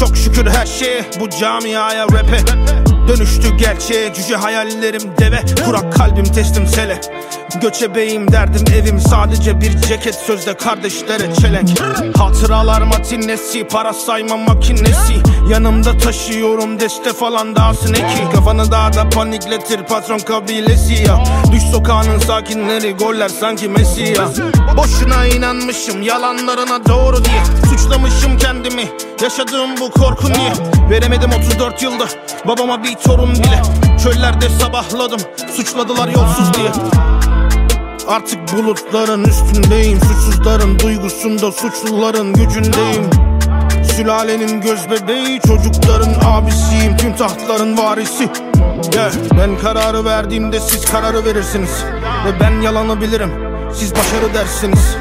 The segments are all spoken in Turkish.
Çok şükür her şeye bu camiaya rap'e Dönüştü gerçeğe cüce hayallerim deve. Kurak kalbim teslim sele. Göçebeyim derdim evim sadece bir ceket. Sözde kardeşlere çelenk. Hatıralar matinesi para sayma makinesi. Yanımda taşıyorum deste falan dağsın eki. Kafanı dağda panikletir patron kabilesi ya. Düş sokağının sakinleri goller sanki Messi ya Boşuna inanmışım yalanlarına doğru diye. Suçlamışım kendimi yaşadığım bu korku niye? Veremedim 34 yılda babama bir torun bile. Çöllerde sabahladım. Suçladılar yolsuz diye. Artık bulutların üstündeyim. Suçsuzların duygusunda suçluların gücündeyim. Sülalenin göz bebeği Çocukların abisiyim. Tüm tahtların varisi. Yeah. Ben kararı verdiğimde siz kararı verirsiniz. Ve ben yalanı bilirim. Siz başarı dersiniz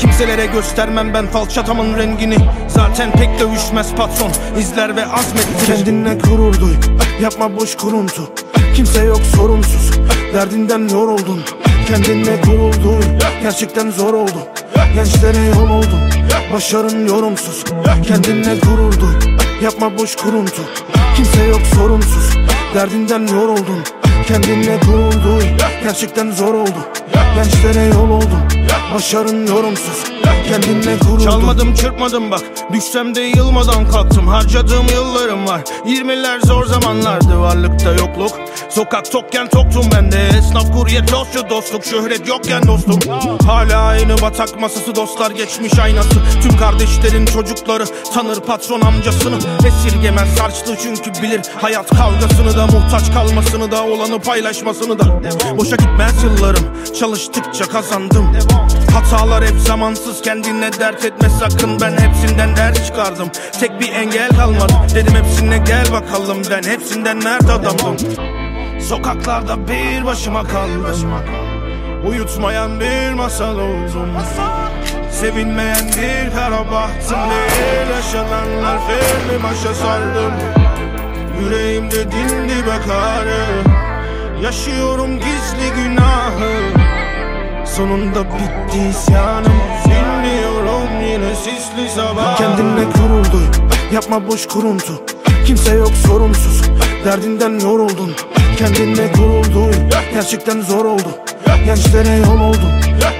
Kimselere göstermem ben falçatamın rengini. Zaten pek dövüşmez patron izler ve azmettirir Kendinle gurur duy Yapma boş kuruntu. Kimse yok sorumsuz Derdinden yoruldun. Kendinle gurur duy Gerçekten zor oldu. Gençlere yol oldun Başarın yorumsuz. Kendinle gurur duy Yapma boş kuruntu. Kimse yok sorumsuz Derdinden yoruldun Kendinle duy Gerçekten zor oldu. Gençlere yol oldun Başarın yorumsuz. Kendinle gurur duy Çalmadım çırpmadım bak. Düşsem de yılmadan kalktım. Harcadığım yıllarım var. 20'ler zor zamanlardı. Varlıkta yokluk Sokak tokken toktum ben de. Esnaf kurye dostçu dostluk Şöhret yokken dostum Hala aynı batak masası dostlar geçmiş aynası. Tüm kardeşlerin çocukları Tanır patron amcasını. Esirgemez harçlı çünkü bilir Hayat kavgasını da muhtaç kalmasını da Olanı paylaşmasını da. Boşa gitmez yıllarım Çalıştıkça kazandım. Hatalar hep zamansız kendine dert etme sakın. Ben hepsinden ders çıkardım Tek bir engel kalmadı. Dedim hepsine gel bakalım Ben hepsinden nerede adamdım Sokaklarda bir başıma kaldım. Uyutmayan bir masal oldum. Sevinmeyen bir kara bahtım. Değil Yaşananlar filmi başa sardım. Yüreğimde dindi bakarı Yaşıyorum gizli günahı. Sonunda bitti isyanım. Dinliyorum yine sisli sabah. Kendinle gurur Yapma boş kuruntu. Kimse yok sorumsuz Derdinden yoruldun Kendinle gurur duy Gerçekten zor oldu Gençlere yol oldun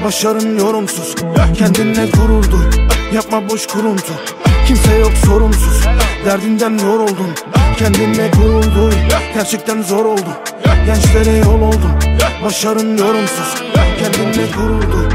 Başarın yorumsuz Kendinle gurur Yapma boş kuruntu Kimse yok sorumsuz. Derdinden yoruldun Kendinle gurur Gerçekten zor oldu Gençlere yol oldun Başarın yorumsuz Kendinle gurur